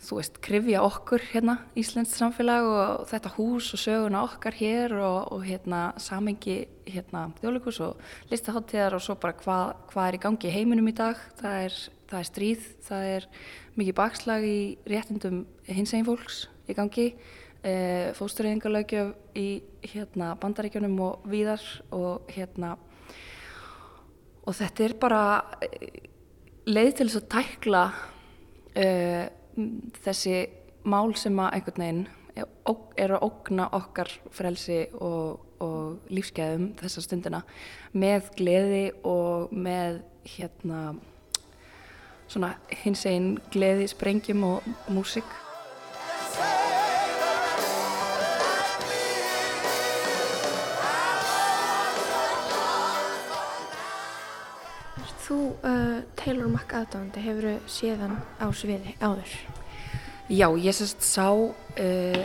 þú veist, krifja okkur hérna Íslands samfélag og þetta hús og söguna okkar hér og, og hérna samengi hérna þjóðleikus og listaháttíðar og svo bara hvað hva er í gangi í heiminum í dag. Það er, það er stríð, það er mikið bakslag í réttindum hins einn fólks í gangi e, fóstureyðingarlaugjöf í hérna bandaríkjunum og víðar og hérna og þetta er bara e, leið til þess að tækla e, þessi mál sem að einhvern veginn er að ógna okkar frelsi og, og lífsgæðum þessa stundina með gleði og með hérna svona hins einn gleði, sprengjum og músik. Þú, uh, Taylor Mack aðdáðandi, hefur þú séðan á sviði áður? Já, ég sérst sá uh,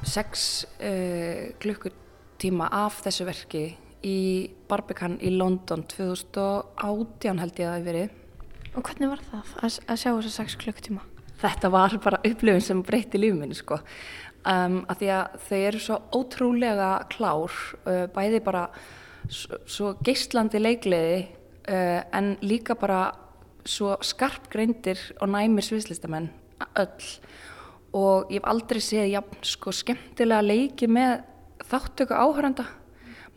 sex uh, klukkutíma af þessu verki í Barbican í London 2018 held ég að það hefði verið Og hvernig var það að, að sjá þessa 6 klukktíma? Þetta var bara upplifin sem breytti lífið minni sko. Um, að því að þau eru svo ótrúlega klár, uh, bæði bara svo geistlandi leikleði uh, en líka bara svo skarp greindir og næmir sviðslistamenn öll. Og ég hef aldrei séð jafn sko skemmtilega leiki með þáttöku áhöranda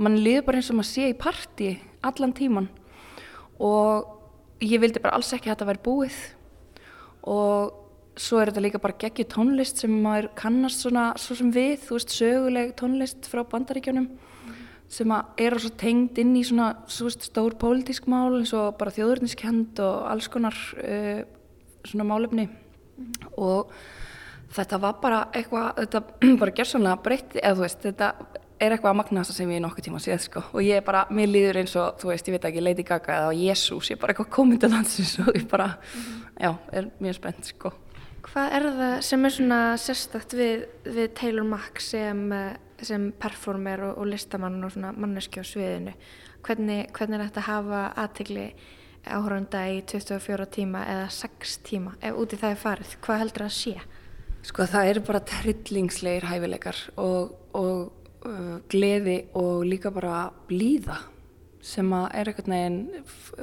mann liður bara eins og maður sé í parti allan tíman og ég vildi bara alls ekki að þetta væri búið. Og svo er þetta líka bara geggi tónlist sem maður kannast svona svo sem við, þú veist, söguleg tónlist frá bandaríkjónum. Sem að er svo tengd inn í svona svo veist, stór pólitísk mál eins og bara þjóðurniskend og alls konar uh, svona málefni mm. og þetta var bara eitthvað, þetta bara gerðsvonlega breytti, eða þú veist, þetta er eitthvað að magnast sem ég nokkuð tíma séð sko og ég bara, mér líður eins og, þú veist, ég veit ekki Lady Gaga eða Jésús, ég er bara eitthvað komin til landsins og ég bara, mm já, er mjög spennt sko. Hvað er það sem er svona sérstakt við, við Taylor Mack sem, sem performer og, og listamann og svona manneski á sviðinu? Hvernig, hvernig er þetta að hafa aðtegli áhörunda í 24 tíma eða 6 tíma ef úti það er farið? Hvað heldur það að sé? Sko það eru bara trillingslegir hæfileikar og, og uh, gleði og líka bara blíða sem að er eitthvað neginn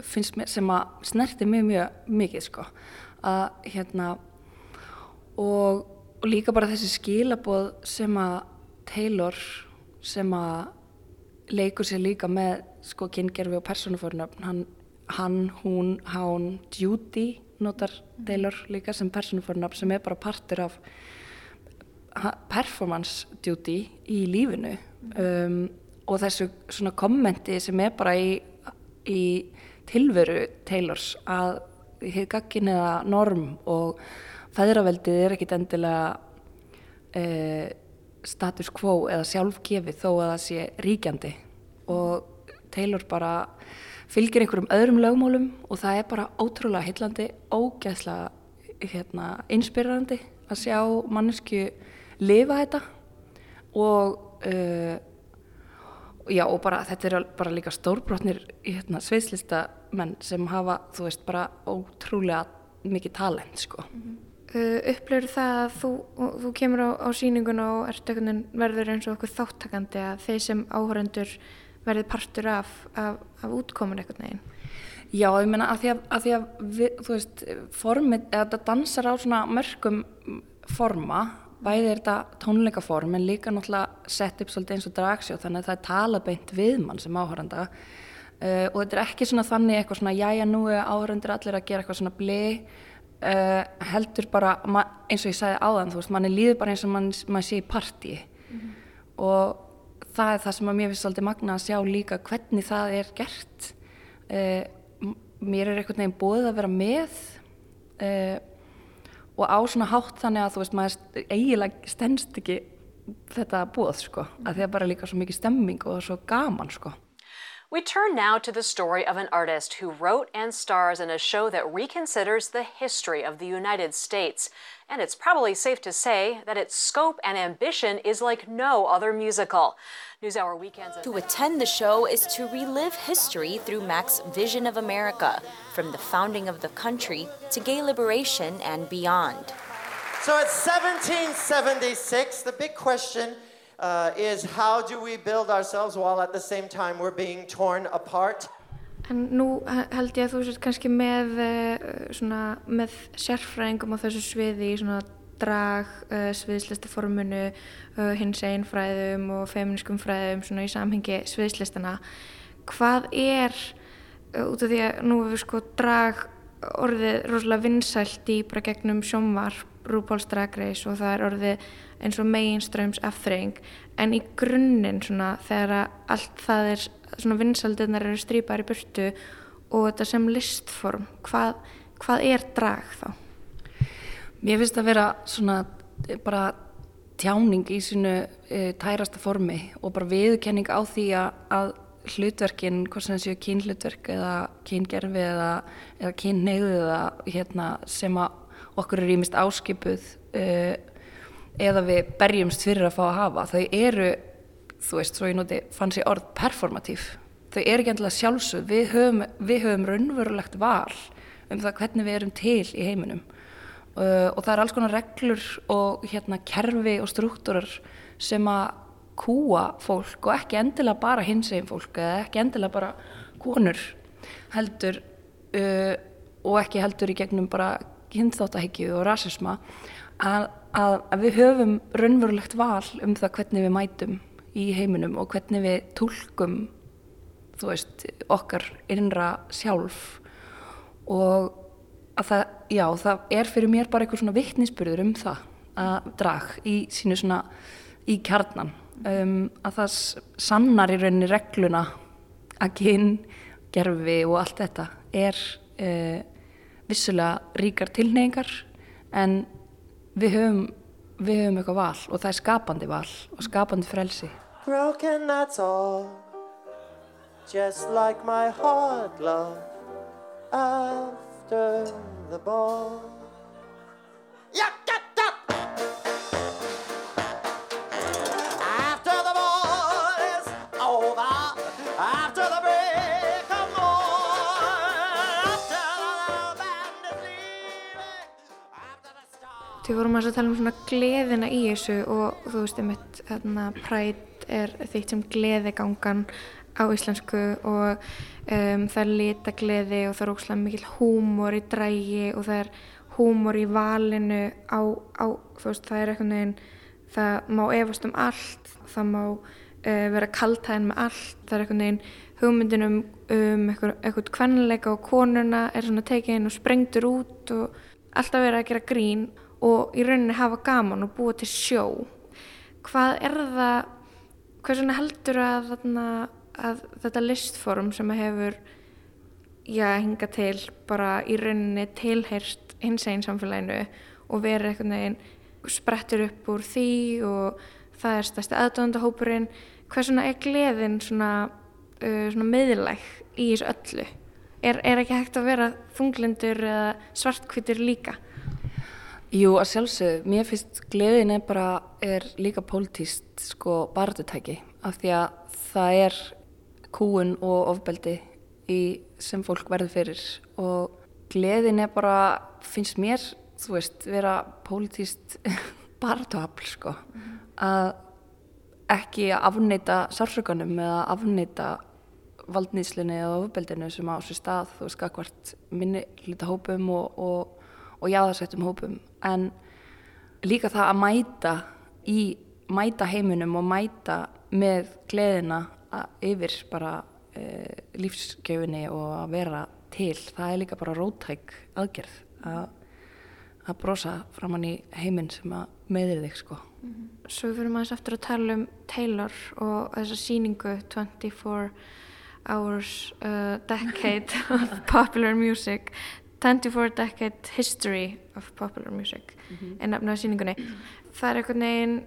finnst mér, sem að snerti mjög mjög mikið sko að hérna og, og líka bara þessi skilaboð sem að Taylor sem að leikur sér líka með sko kyngerfi og persónufórnöfn hann, hann, hún, hán Judy notar Taylor líka sem persónufórnöfn sem er bara partur af performance duty í lífinu. Um, og þessu svona kommenti sem er bara í, í tilveru Taylors að hér gagkin eða norm og fæðraveldið er ekkit endilega uh, status quo eða sjálfgefið þó að það sé ríkjandi. Og Taylor bara fylgir einhverjum öðrum lögmálum og það er bara ótrúlega hillandi, ógæðslega hérna, inspirerandi að sjá mannesku lifa þetta. Og uh, já og bara þetta er bara líka stórbrotnir hérna, sveislista menn sem hafa þú veist bara ótrúlega mikið talent sko. Mm -hmm. Uh, upplifur það að þú, þú kemur á, á síninguna og verður eins og okkur þáttakandi að þeir sem áhörendur verði partur af, af, af útkomun eitthvað neginn Já, ég meina að því að, að, því að við, þú veist, formið, þetta dansar á svona mörgum forma bæði er þetta tónleikaform en líka náttúrulega sett upp svolítið eins og dragsjó þannig að það er talabeint við mann sem áhöranda uh, og þetta er ekki svona þannig eitthvað svona jájá nú er áhörandir allir að gera eitthvað svona bli uh, heldur bara eins og ég sagði áðan þú veist manni líður bara eins og mann, mann sé í parti mm -hmm. og það er það sem að mér finnst svolítið magna að sjá líka hvernig það er gert. Uh, mér er einhvern veginn bóðið að vera með og á svona hátt þannig að þú veist maður eiginlega stennst ekki þetta búð sko. Að því að bara líka svo mikið stemming og svo gaman sko We turn now to the story of an artist who wrote and stars in a show that reconsiders the history of the United States. And it's probably safe to say that its scope and ambition is like no other musical. NewsHour Weekends. To attend the show is to relive history through Mac's vision of America, from the founding of the country to gay liberation and beyond. So it's 1776. The big question uh, is how do we build ourselves while at the same time we're being torn apart? En nú held ég að þú sér kannski með, svona, með sérfræðingum á þessu sviði í svona drag, uh, sviðslistaformunu, uh, hins einfræðum og feminískum fræðum svona í samhengi sviðslistana. Hvað er, uh, út af því að nú hefur sko drag orðið rosalega vinsælt í bara gegnum sjómvar, RuPaul's Drag Race og það er orðið eins og mainströms eftirreying en í grunninn svona þegar allt það er svona vinsældirnar eru strýpar í burtu og þetta sem listform hvað, hvað er drag þá? Mér finnst að vera svona bara tjáning í sínu e, tærasta formi og bara viðkenning á því að, hlutverkin, hvort sem það séu kynhlutverk eða kyngerfi eða, eða kynneiðu eða hérna, sem að okkur er ímist áskipuð uh, eða við berjumst fyrir að fá að hafa þau eru, þú veist, svo ég noti fanns ég orð performatív þau eru ekki endilega sjálfsög við höfum, við höfum raunverulegt val um það hvernig við erum til í heiminum. Uh, og það er alls konar reglur og hérna kerfi og struktúrar sem að kúa fólk og ekki endilega bara hinsegin fólk eða ekki endilega bara konur heldur uh, og ekki heldur í gegnum bara hinþáttahyggju og rasisma að, að, að við höfum raunverulegt val um það hvernig við mætum í heiminum og hvernig við tólkum þú veist, okkar innra sjálf. Og að það, já, það er fyrir mér bara eitthvað svona vittnisspurður um það að drag í sínu svona í kjarnan. Um, að það sannar í rauninni regluna að kyn, gerfi og allt þetta er uh, vissulega ríkar tilneyingar en við höfum við höfum eitthvað val og það er skapandi val og skapandi frelsi. Broken, that's all. Just like my heart, love, after the ball. Yeah, get up! After the ball is over, after the break Þau vorum að tala um svona gleðina í þessu og þú veist eitt hérna, præt er þitt sem gleðigangan á íslensku og um, það er litagleði og það er óslæm mikil húmor í drægi og það er húmor í valinu á, á þú veist það er eitthvað neginn það má efast um allt það má uh, vera kaltæðin með allt það er eitthvað neginn hugmyndin um, um eitthvað, kvennileika og konuna er svona tekið inn og sprengtur út og alltaf verið að gera grín og í rauninni hafa gaman og búa til sjó. Hvað er það hvað svona heldur að, þarna, að þetta listform sem hefur já, hinga til bara í rauninni tilheyrst hins einn samfélaginu og verið eitthvað neginn sprettur upp úr því og það er stærsti aðdóðandahópurinn hvað svona er gleðin svona, uh, svona meðlæg í þessu öllu? Er, er ekki hægt að vera þunglindur eða svartkvítur líka Jú, að sjálfsög, mér finnst gleðin er bara, er líka pólitíst sko barðutæki af því að það er kúun og ofbeldi í, sem fólk verður fyrir. Og gleðin er bara, finnst mér, þú veist, vera pólitíst barðuafl sko. Mm. að ekki afneita sársökanum eða afneita valdnýslinni eða ofbeldinu sem á sér stað, veist, skakvart minni hluta hópum og, og og jáðarsettum hópum en líka það að mæta í mæta heiminum og mæta með gleðina yfir bara e, lífsgjöfinni og að vera til það er líka bara rótæk aðgerð að, að brosa framann í heiminn sem að meðir þig sko. Mm -hmm. Svo fyrir maður eftir að tala um Taylor og þessa síningu 24 hours uh, decade of popular music. 24 Decade History of Popular Music mm -hmm. en nefnaði síningunni það er eitthvað neginn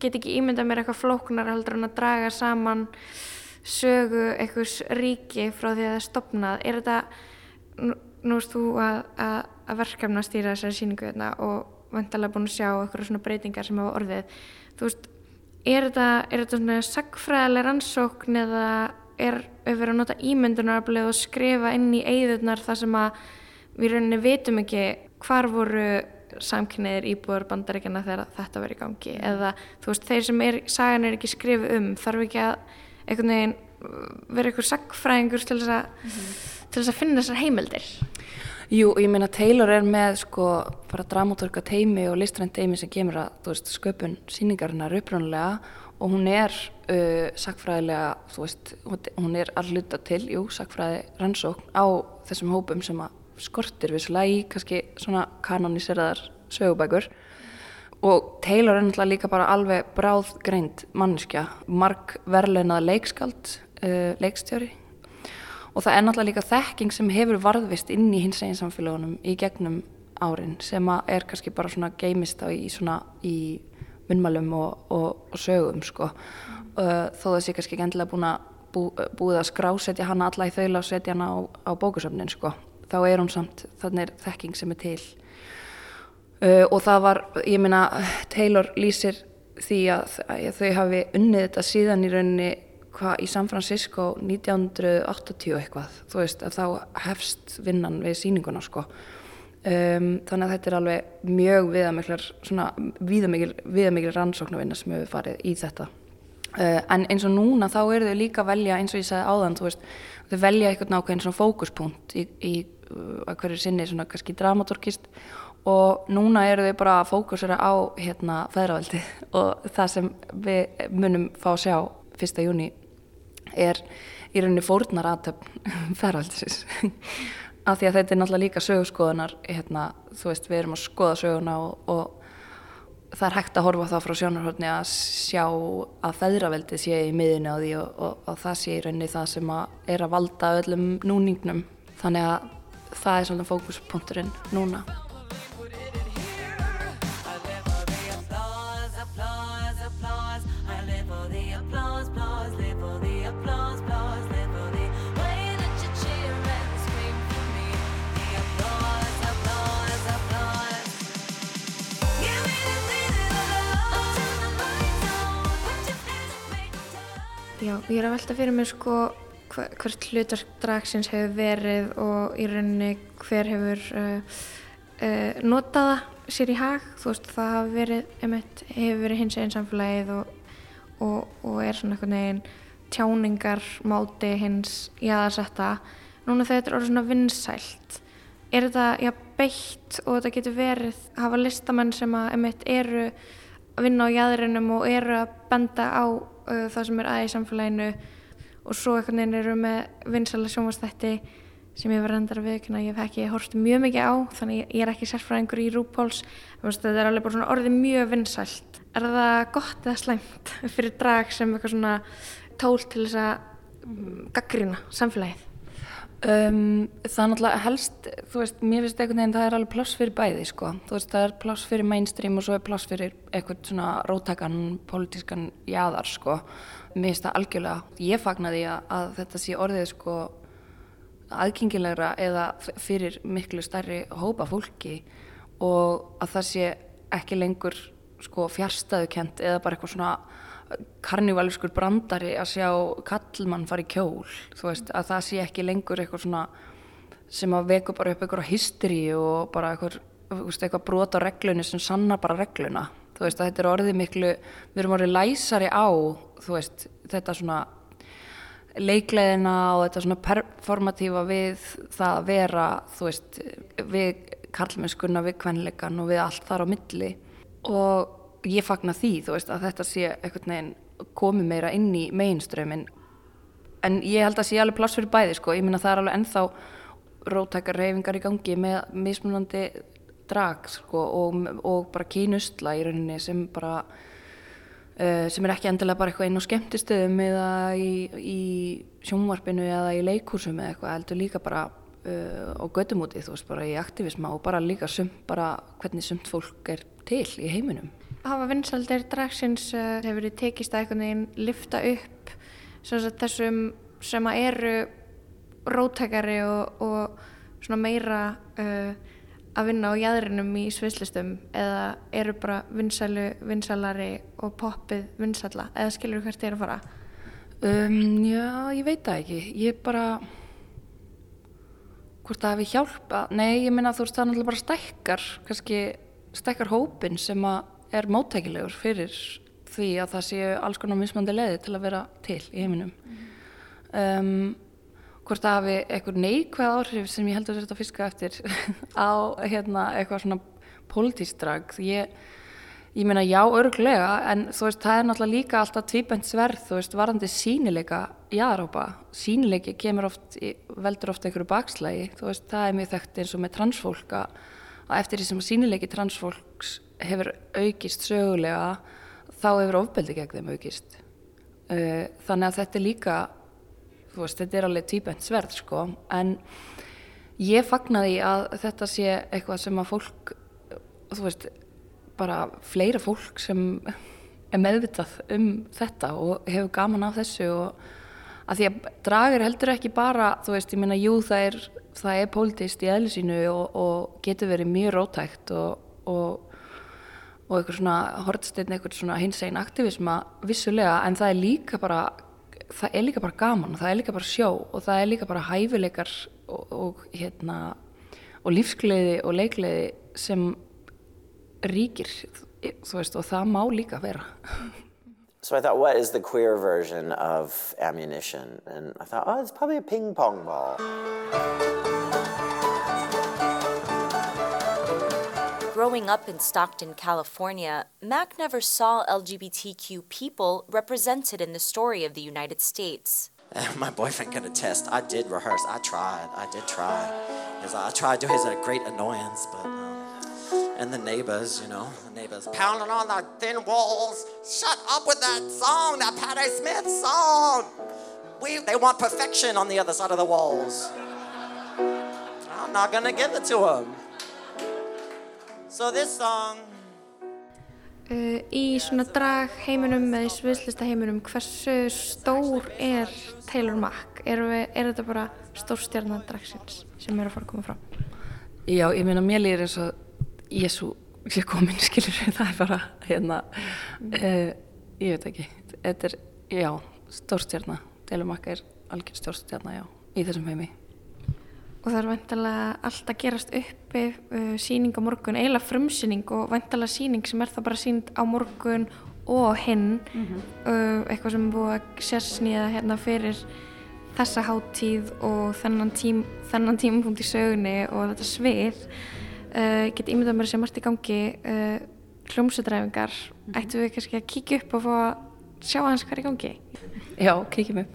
get ekki ímyndað mér eitthvað flóknar heldur en að draga saman sögu einhvers ríki frá því að það er stopnað er þetta nú, veist þú að, að, að verkefna stýra þessari síningu hérna og vantalega búin að sjá eitthvað svona breytingar sem hafa orðið. Þú veist, er þetta, er þetta svona sagfræðileg rannsókn eða er auðvitað að nota ímyndunaraflið og skrifa inn í eigðurnar þar sem að við rauninni vitum ekki hvar voru samkynniðir íbúður bandaríkjana þegar þetta verið í gangi mm. eða þú veist, þeir sem er, sagan er ekki skrifið um þarf ekki að einhvern veginn vera einhver sagfræðingur til þess að, mm -hmm. til þess að finna þessar heimildir Jú, ég meina Taylor er með sko bara dramaturka teimi og listrænt teimi sem kemur að, veist, sköpun síningarinnar uppránulega og hún er uh, sagfræðilega, þú veist, hún er alluta til, jú, sagfræði rannsókn á þessum hópum sem að skortir við slægi, kannski svona kanoniseraðar sögubækur. Og Taylor er náttúrulega líka bara alveg bráðgreind mannskja mark verleunað leikskald uh, leikstjóri. Og það er náttúrulega líka þekking sem hefur varðvist inn í hins eginn samfélagunum í gegnum árin sem er kannski bara svona geimist á í svona í munmalum og, og, og sögum sko. Uh, þó það sé kannski ekki endilega búin að bú, búið að skrásetja hana alla í þaula og setja hana á, á bókusöfnin sko þá er hún samt, þannig er þekking sem er til. Uh, og það var, ég minna Taylor lýsir því að, að þau hafi unnið þetta síðan í rauninni hvað í San Francisco 1980 eitthvað, þú veist að þá hefst vinnan við síninguna sko. Um, þannig að þetta er alveg mjög viðamiklar svona viðamiklar rannsóknarvinna sem hefur farið í þetta. Uh, en eins og núna þá eru þau líka að velja eins og ég sagði áðan, þú veist þau velja eitthvað nákvæmlega svona fókuspunkt í, í að hverju sinni svona kannski dramaturgist. Og núna eru þau bara að fókusera á hérna feðraveldi og það sem við munum fá að sjá fyrsta júni er í rauninni fórnar aðtöfn feðraveldisins. Af því að þetta er náttúrulega líka sögurskoðunar hérna, þú veist, við erum að skoða söguna og, og það er hægt að horfa það frá sjónarhörni að sjá að feðraveldi sé í miðinu á því og, og, og það sé í rauninni það sem að er að valda öllum núningnum. Þannig að það er svona fókuspunkturinn núna. Já, ég er að velta fyrir mér sko hvert hlutverk dragsins hefur verið og í rauninni hver hefur uh, uh, notaða sér í hag, þú veist það hafi verið, einmitt, hefur verið hins einn samfélagið og, og, og er svona einhvern veginn tjáningar máti hins jáðarsetta núna þegar þetta er orðið svona vinsælt er þetta já, beitt og þetta getur verið hafa listamenn sem að einmitt eru að vinna á jæðrinum og eru að benda á uh, það sem er aðeins samfélaginu og svo einhvern veginn eru með vinsæla sjónvastætti sem ég var reyndar að viðkynna ég hef ekki horft mjög mikið á þannig ég- er ekki sérfræðingur í veist, þetta er alveg bara svona orðið mjög vinsælt er það gott eða slæmt fyrir drag sem eitthvað svona tól til þess að mm, gaggrina samfélagið Um, það er náttúrulega helst, þú veist, mér finnst einhvern veginn það er alveg pláss fyrir bæði, sko. Þú veist, það er pláss fyrir mainstream og svo er pláss fyrir eitthvað svona róttakan, pólitískan jaðar, sko. Mér finnst það algjörlega, ég fagna því að, þetta sé orðið, sko, aðgengilegra eða fyrir miklu stærri hópa fólki og að það sé ekki lengur, sko, fjárstæðukent eða bara eitthvað svona karnivalskur brandari að sjá kallmann fara í kjól. Þú veist, að það sé ekki lengur eitthvað svona sem að veku bara upp eitthvað hysteri og bara eitthvað, eitthvað brot á reglunni sem sanna bara regluna þú veist, að þetta er orðið miklu við erum orðið læsari á veist, þetta svona leikleðina og þetta svona performatífa við það að vera þú veist, við karlmennskuna, við kvenleikan og við allt þar á milli. Og ég fagna því, þú veist, að þetta sé einhvern veginn komið meira inn í meginströmin en ég held að sé alveg pláss fyrir bæði, sko, ég minna það er alveg ennþá rótækar reyfingar í gangi með mismunandi drag, sko, og, og bara kínustla í rauninni sem bara Uh, sem er ekki endilega bara eitthvað inn á skemmtistöðum eða í, í sjónvarpinu eða í leikúsum eða eitthvað heldur líka bara uh, á göttumúti þú veist bara í aktivisma og bara líka sumt bara hvernig sumt fólk er til í heiminum. hafa vinsaldir dragsins uh, hefur verið tekist að einhvern veginn lifta upp þessum sem að eru rótækari og, og meira uh, að vinna á jæðrinum í sviðslistum eða eru bara vinsælu vinsalari og poppið vinsalla eða skilur hvert þið er að fara? Um, já, ég veit það ekki. Ég bara, hvort það hefði hjálpa, nei, ég meina þú veist það er náttúrulega bara stækkar, kannski stækkar hópin sem að er móttækilegur fyrir því að það séu alls konar mismandi leiði til að vera til í heiminum. Um, hvort það hafi eitthvað neikvæð áhrif sem ég heldur þetta að fiska eftir á hérna, eitthvað svona pólitístrag. Ég, ég meina já, örglega, en veist, það er náttúrulega líka alltaf tvíbent sverð, þú veist, varandi sínileika jáðarópa. Sínileiki kemur oft, veldur oft einhverju bakslægi, þú veist, það er mjög þekkt eins og með transfólk að eftir því sem sínileiki transfólks hefur aukist sögulega, þá hefur ofbeldi gegn þeim aukist. Uh, þannig að þetta er líka þú veist, þetta er alveg tvíbent sverð sko, en ég fagna því að þetta sé eitthvað sem að fólk þú veist, bara fleira fólk sem er meðvitað um þetta og hefur gaman af þessu og að því að dragar heldur ekki bara, þú veist, ég meina, jú, það er það er pólitíst í eðlu sínu og, og getur verið mjög rótækt og, og, og eitthvað svona hortsteinn eitthvað svona hinsegin aktivisma vissulega, en það er líka bara það er líka bara gaman og það er líka bara sjó og það er líka bara hæfileikar og, og hérna og lífsgleði og leikleði sem ríkir veist og það má líka vera So I thought, what is the queer version of ammunition? And I thought, oh, it's probably a ping pong ball. Growing up in Stockton, California, Mac never saw LGBTQ people represented in the story of the United States. My boyfriend can attest. I did rehearse. I tried. I did try. 'Cause I tried to his uh, great annoyance, but um, and the neighbors, you know, the neighbors pounding on the thin walls. Shut up with that song, that Patti Smith song. We they want perfection on the other side of the walls. I'm not gonna give it to them. So this song. Uh, í svona drag heiminum eða í sviðslista heiminum hversu stór er Taylor Mack? Er, við, er þetta bara stórstjarnan dragsins sem er að fara að koma fram? Já, ég meina mér líður eins og Jésu sé komin, skilur það er bara hérna uh, ég veit ekki, þetta er já, stórstjarnar Telemark er algjör stórstjarnar, já, í þessum heimi Og það er vantalega allt að gerast uppi uh, síning á morgun, eiginlega frumsýning og vantalega síning sem er það bara sínd á morgun og hinn Mhm. uh, eitthvað sem er búið að sérsnýða hérna fyrir þessa háttíð og þennan, tím, þennan tímapunkt í sögunni og þetta svið. Uh, get ímyndað mér sem margt í gangi uh, hljómsutræfingar ættum við kannski að kíkja upp og fá að sjá hans hvað er í gangi? Já, kíkjum upp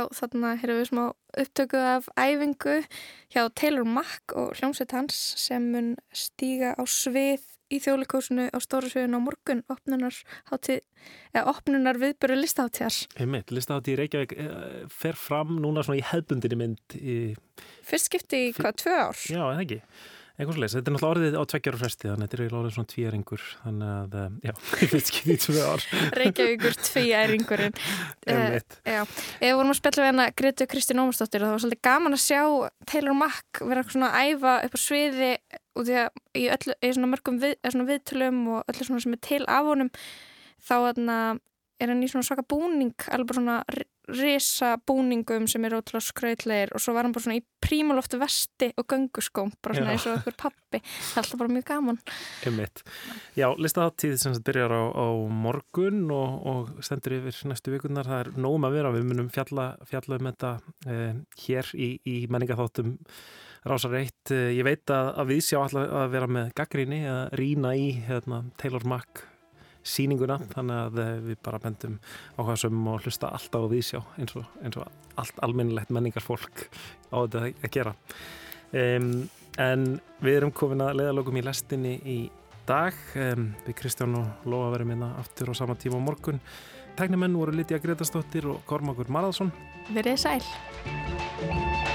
Já, þarna erum við smá upptöku af æfingu hjá Taylor Mack og hljómsveit hans sem mun stíga á svið í þjóðleikósinu á stóra sviðinu á morgun opnunar, opnunar viðböru listaháttíðar. Einmitt, listahátti í Reykjavík eh, fer fram núna svona í hefbundinni mynd í, Fyrst skipti í hvað, tvö ár? já, eða ekki einhvers leys, þetta er náttúrulega orðið á tveggjar og fresti þannig að þetta er eiginlega orðið svona tvíæringur þannig að, eh, já, fyrst skipti í tvö ár. Reykjavíkur tvíæringurinn. Uh, Já, við vorum að spjalla við hana Gretu Kristín Ómarsdóttir og það var svolítið gaman að sjá Taylor Mack vera svona að æfa upp á sviði út í að í, öllu, í svona mörgum við, eða svona viðtölum og öllu svona sem er til af honum. Þá er hann í svona svaka búning alveg bara svona risa búningum sem eru ótrúlega skrautlegir og svo var hann bara svona í prímaloftu vesti og gönguskóm, bara svona eins og okkur pappi það er alltaf bara mjög gaman Einmitt. Já, listaháttíð sem sagt byrjar á, á morgun og, og stendur yfir næstu vikunar. Það er nógum að vera. Við munum fjalla, fjalla um þetta eh, hér í, í menningaþáttum Rásar 1. Eh, ég veit að, að við sjá alltaf að vera með gaggríni að rýna í hérna, Taylor Mack sýninguna þannig að eh, við bara bendum á hvað sem og hlusta alltaf á viðsjá eins og, eins og allt almennilegt menningarfólk á þetta að gera. Um, en við erum komin að leiðalokum í lestinni í dag. Um, við Kristján og Lóa verðum hérna aftur á sama tíma á morgun. Tæknimenn voru Lítja Gretastóttir og Kormakur Marðarsson Verið sæl